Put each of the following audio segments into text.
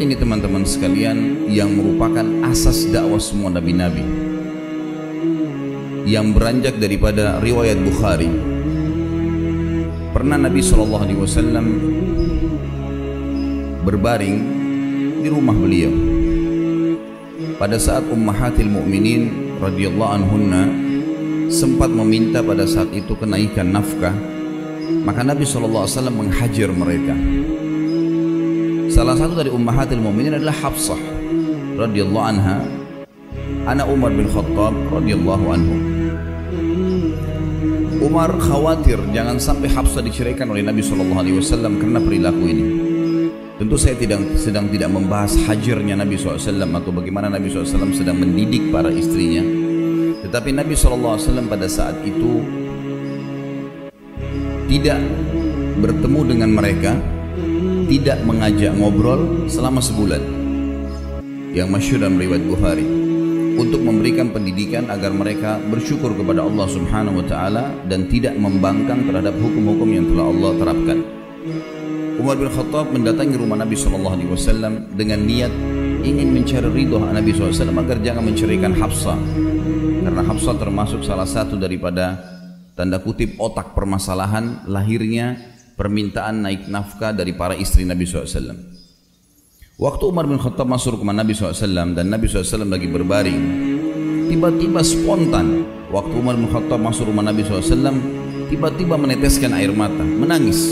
ini teman-teman sekalian yang merupakan asas dakwah semua nabi-nabi yang beranjak daripada riwayat Bukhari. Pernah Nabi Shallallahu Alaihi Wasallam berbaring di rumah beliau. Pada saat Ummahatil Mukminin radhiyallahu anhunna sempat meminta pada saat itu kenaikan nafkah, maka Nabi Shallallahu Alaihi Wasallam menghajar mereka. Salah satu dari ummahatil mu'minin adalah Hafsah radhiyallahu anha, anak Umar bin Khattab radhiyallahu anhu. Umar khawatir jangan sampai Hafsah diceraikan oleh Nabi Shallallahu Alaihi Wasallam karena perilaku ini. Tentu saya tidak, sedang tidak membahas hajarnya Nabi SAW atau bagaimana Nabi SAW sedang mendidik para istrinya. Tetapi Nabi SAW pada saat itu tidak bertemu dengan mereka tidak mengajak ngobrol selama sebulan. Yang masyhur dalam riwayat Bukhari. Untuk memberikan pendidikan agar mereka bersyukur kepada Allah Subhanahu wa taala dan tidak membangkang terhadap hukum-hukum yang telah Allah terapkan. Umar bin Khattab mendatangi rumah Nabi Shallallahu alaihi wasallam dengan niat ingin mencari ridho Nabi SAW agar jangan menceraikan Hafsah. Karena Hafsah termasuk salah satu daripada tanda kutip otak permasalahan lahirnya permintaan naik nafkah dari para istri Nabi SAW. Waktu Umar bin Khattab masuk ke rumah Nabi SAW dan Nabi SAW lagi berbaring, tiba-tiba spontan waktu Umar bin Khattab masuk rumah Nabi SAW, tiba-tiba meneteskan air mata, menangis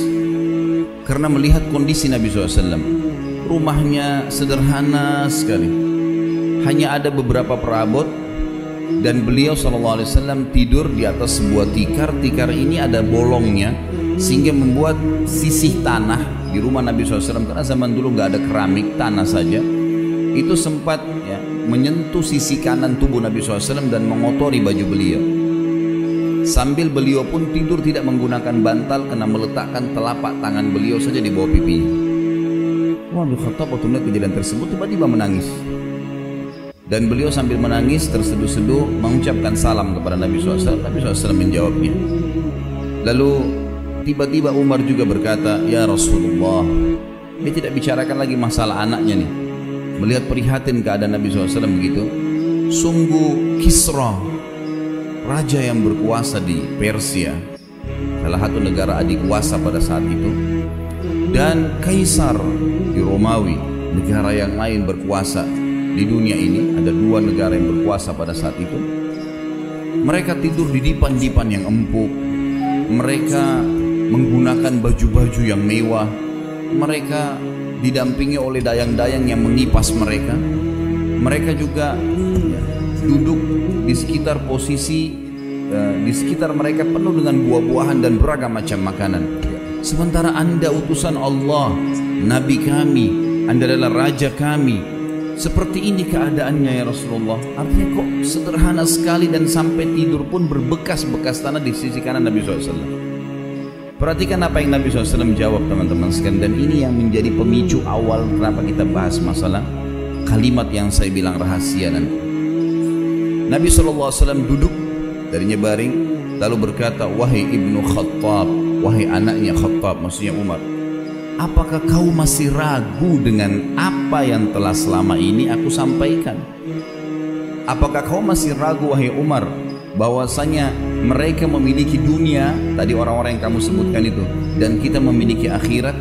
karena melihat kondisi Nabi SAW. Rumahnya sederhana sekali, hanya ada beberapa perabot dan beliau SAW tidur di atas sebuah tikar. Tikar ini ada bolongnya sehingga membuat sisih tanah di rumah Nabi SAW karena zaman dulu nggak ada keramik tanah saja. Itu sempat ya, menyentuh sisi kanan tubuh Nabi SAW dan mengotori baju beliau. Sambil beliau pun tidur tidak menggunakan bantal karena meletakkan telapak tangan beliau saja di bawah pipinya. Wah bin Khattab waktu melihat kejadian tersebut tiba-tiba menangis. Dan beliau sambil menangis terseduh-seduh mengucapkan salam kepada Nabi SAW Nabi SAW menjawabnya. Lalu Tiba-tiba Umar juga berkata, Ya Rasulullah, dia tidak bicarakan lagi masalah anaknya nih. Melihat prihatin keadaan Nabi SAW begitu, sungguh Kisra, raja yang berkuasa di Persia, salah satu negara adik kuasa pada saat itu, dan Kaisar di Romawi, negara yang lain berkuasa di dunia ini, ada dua negara yang berkuasa pada saat itu. Mereka tidur di dipan-dipan yang empuk, mereka menggunakan baju-baju yang mewah. Mereka didampingi oleh dayang-dayang yang mengipas mereka. Mereka juga duduk di sekitar posisi eh, di sekitar mereka penuh dengan buah-buahan dan beragam macam makanan. Sementara Anda utusan Allah, nabi kami, Anda adalah raja kami. Seperti ini keadaannya ya Rasulullah. Artinya kok sederhana sekali dan sampai tidur pun berbekas-bekas tanah di sisi kanan Nabi SAW. Perhatikan apa yang Nabi SAW jawab teman-teman sekalian dan ini yang menjadi pemicu awal kenapa kita bahas masalah kalimat yang saya bilang rahasia nanti. Nabi SAW duduk darinya baring lalu berkata wahai ibnu Khattab wahai anaknya Khattab maksudnya Umar apakah kau masih ragu dengan apa yang telah selama ini aku sampaikan apakah kau masih ragu wahai Umar bahwasanya mereka memiliki dunia tadi orang-orang yang kamu sebutkan itu. Dan kita memiliki akhirat.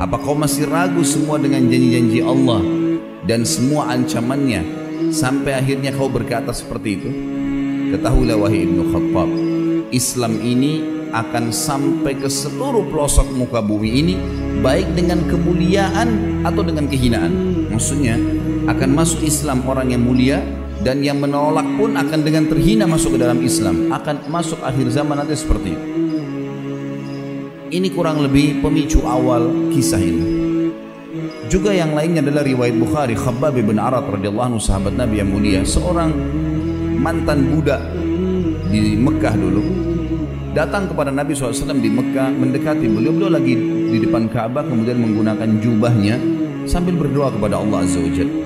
Apa kau masih ragu semua dengan janji-janji Allah dan semua ancamannya sampai akhirnya kau berkata seperti itu? Ketahuilah wahai Ibnu Khattab Islam ini akan sampai ke seluruh pelosok muka bumi ini baik dengan kemuliaan atau dengan kehinaan. Maksudnya akan masuk Islam orang yang mulia dan yang menolak pun akan dengan terhina masuk ke dalam Islam. Akan masuk akhir zaman nanti seperti itu. Ini kurang lebih pemicu awal kisah ini. Juga yang lainnya adalah riwayat Bukhari Khabbab bin Arat radhiyallahu anhu sahabat Nabi yang mulia. Seorang mantan budak di Mekah dulu datang kepada Nabi SAW di Mekah mendekati beliau. Beliau lagi di depan Ka'bah kemudian menggunakan jubahnya sambil berdoa kepada Allah Azza wa Jalla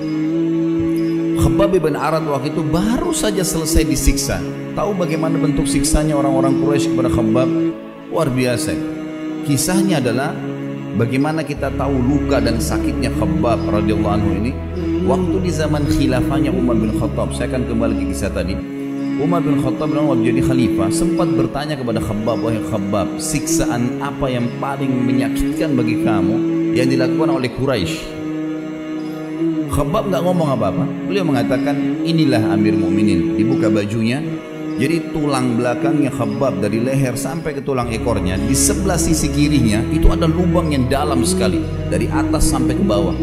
Khabbab bin Arad waktu itu baru saja selesai disiksa. Tahu bagaimana bentuk siksanya orang-orang Quraisy kepada Khabbab? Luar biasa. Kisahnya adalah Bagaimana kita tahu luka dan sakitnya Khabbab radhiyallahu anhu ini? Waktu di zaman khilafahnya Umar bin Khattab, saya akan kembali ke kisah tadi. Umar bin Khattab dan waktu jadi khalifah sempat bertanya kepada Khabbab, wahai Khabbab, siksaan apa yang paling menyakitkan bagi kamu yang dilakukan oleh Quraisy? Khabbab nggak ngomong apa-apa. Beliau mengatakan, inilah Amir Mukminin. Dibuka bajunya, jadi tulang belakangnya Khabbab dari leher sampai ke tulang ekornya di sebelah sisi kirinya itu ada lubang yang dalam sekali dari atas sampai ke bawah.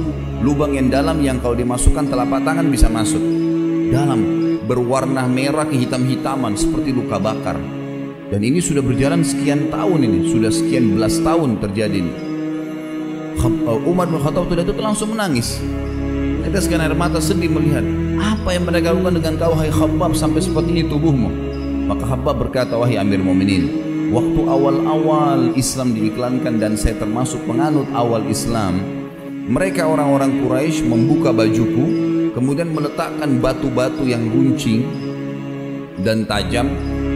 Lubang yang dalam yang kalau dimasukkan telapak tangan bisa masuk. Dalam berwarna merah kehitam-hitaman seperti luka bakar. Dan ini sudah berjalan sekian tahun ini, sudah sekian belas tahun terjadi ini. Umar bin Khattab itu langsung menangis. Teteskan air mata sedih melihat apa yang mereka lakukan dengan kau hai Khabbab sampai seperti ini tubuhmu. Maka Habab berkata, wahai Amir Mu'minin, waktu awal-awal Islam diiklankan dan saya termasuk penganut awal Islam, mereka orang-orang Quraisy membuka bajuku, kemudian meletakkan batu-batu yang runcing dan tajam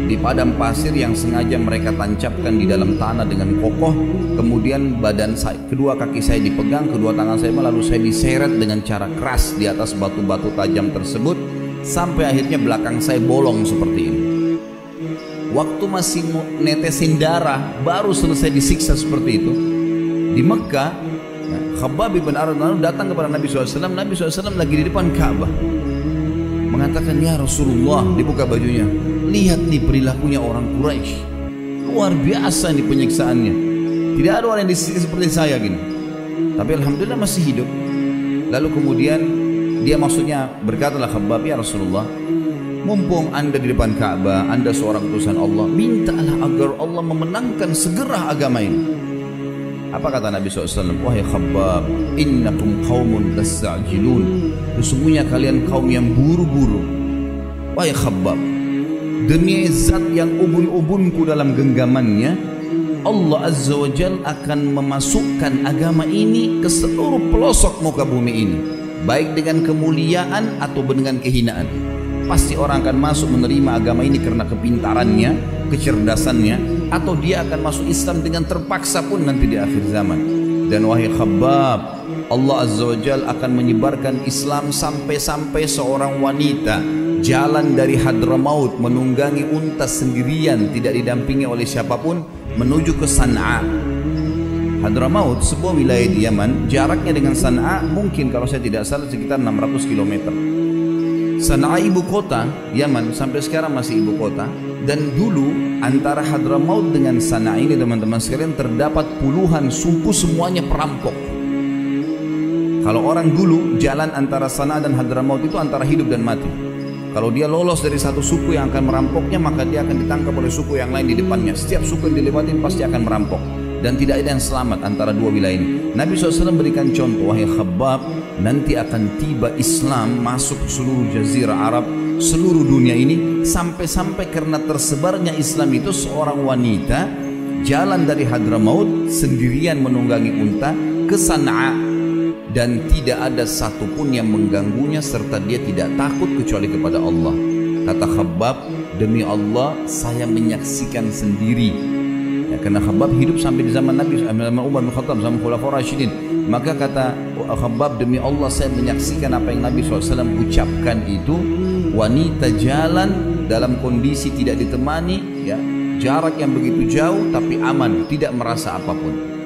di padang pasir yang sengaja mereka tancapkan di dalam tanah dengan kokoh. Kemudian badan saya, kedua kaki saya dipegang kedua tangan saya lalu saya diseret dengan cara keras di atas batu-batu tajam tersebut sampai akhirnya belakang saya bolong seperti ini. Waktu masih netesin darah baru selesai disiksa seperti itu. Di Mekah ya, Khabbab bin Arad datang kepada Nabi SAW Nabi SAW lagi di depan Ka'bah. Mengatakan ya Rasulullah dibuka bajunya lihat nih perilakunya orang Quraisy luar biasa nih penyiksaannya tidak ada orang yang disiksa seperti saya gini tapi Alhamdulillah masih hidup lalu kemudian dia maksudnya berkatalah Khabbab ya Rasulullah Mumpung anda di depan Ka'bah, anda seorang utusan Allah, mintalah agar Allah memenangkan segera agama ini. Apa kata Nabi SAW? Wahai khabbab, innakum qawmun tasajilun. Sesungguhnya kalian kaum yang buru-buru. Wahai khabbab, demi zat yang ubun-ubunku dalam genggamannya, Allah Azza wa Jal akan memasukkan agama ini ke seluruh pelosok muka bumi ini. Baik dengan kemuliaan atau dengan kehinaan pasti orang akan masuk menerima agama ini karena kepintarannya, kecerdasannya, atau dia akan masuk Islam dengan terpaksa pun nanti di akhir zaman. Dan wahai khabab, Allah Azza wa Jal akan menyebarkan Islam sampai-sampai seorang wanita jalan dari Hadramaut menunggangi unta sendirian tidak didampingi oleh siapa pun menuju ke Sana'a. Hadramaut sebuah wilayah di Yaman jaraknya dengan Sana'a mungkin kalau saya tidak salah sekitar 600 kilometer. Sana'a ibu kota Yaman sampai sekarang masih ibu kota dan dulu antara Hadramaut dengan Sana'a ini teman-teman sekalian terdapat puluhan suku semuanya perampok kalau orang dulu jalan antara Sana'a dan Hadramaut itu antara hidup dan mati. Kalau dia lolos dari satu suku yang akan merampoknya maka dia akan ditangkap oleh suku yang lain di depannya. Setiap suku yang dilewatin pasti akan merampok. Dan tidak ada yang selamat antara dua wilayah ini. Nabi SAW berikan contoh, wahai Khabbab, nanti akan tiba Islam masuk seluruh jazirah Arab, seluruh dunia ini, sampai-sampai karena tersebarnya Islam itu seorang wanita jalan dari Hadramaut sendirian menunggangi unta ke Sana'a dan tidak ada satupun yang mengganggunya serta dia tidak takut kecuali kepada Allah. Kata Khabbab, demi Allah saya menyaksikan sendiri. Ya, karena Khabbab hidup sampai di zaman Nabi zaman Umar bin Khattab zaman Khulafaur Rasyidin maka kata Khabbab demi Allah saya menyaksikan apa yang Nabi SAW ucapkan itu. Wanita jalan dalam kondisi tidak ditemani ya. Jarak yang begitu jauh tapi aman tidak merasa apa pun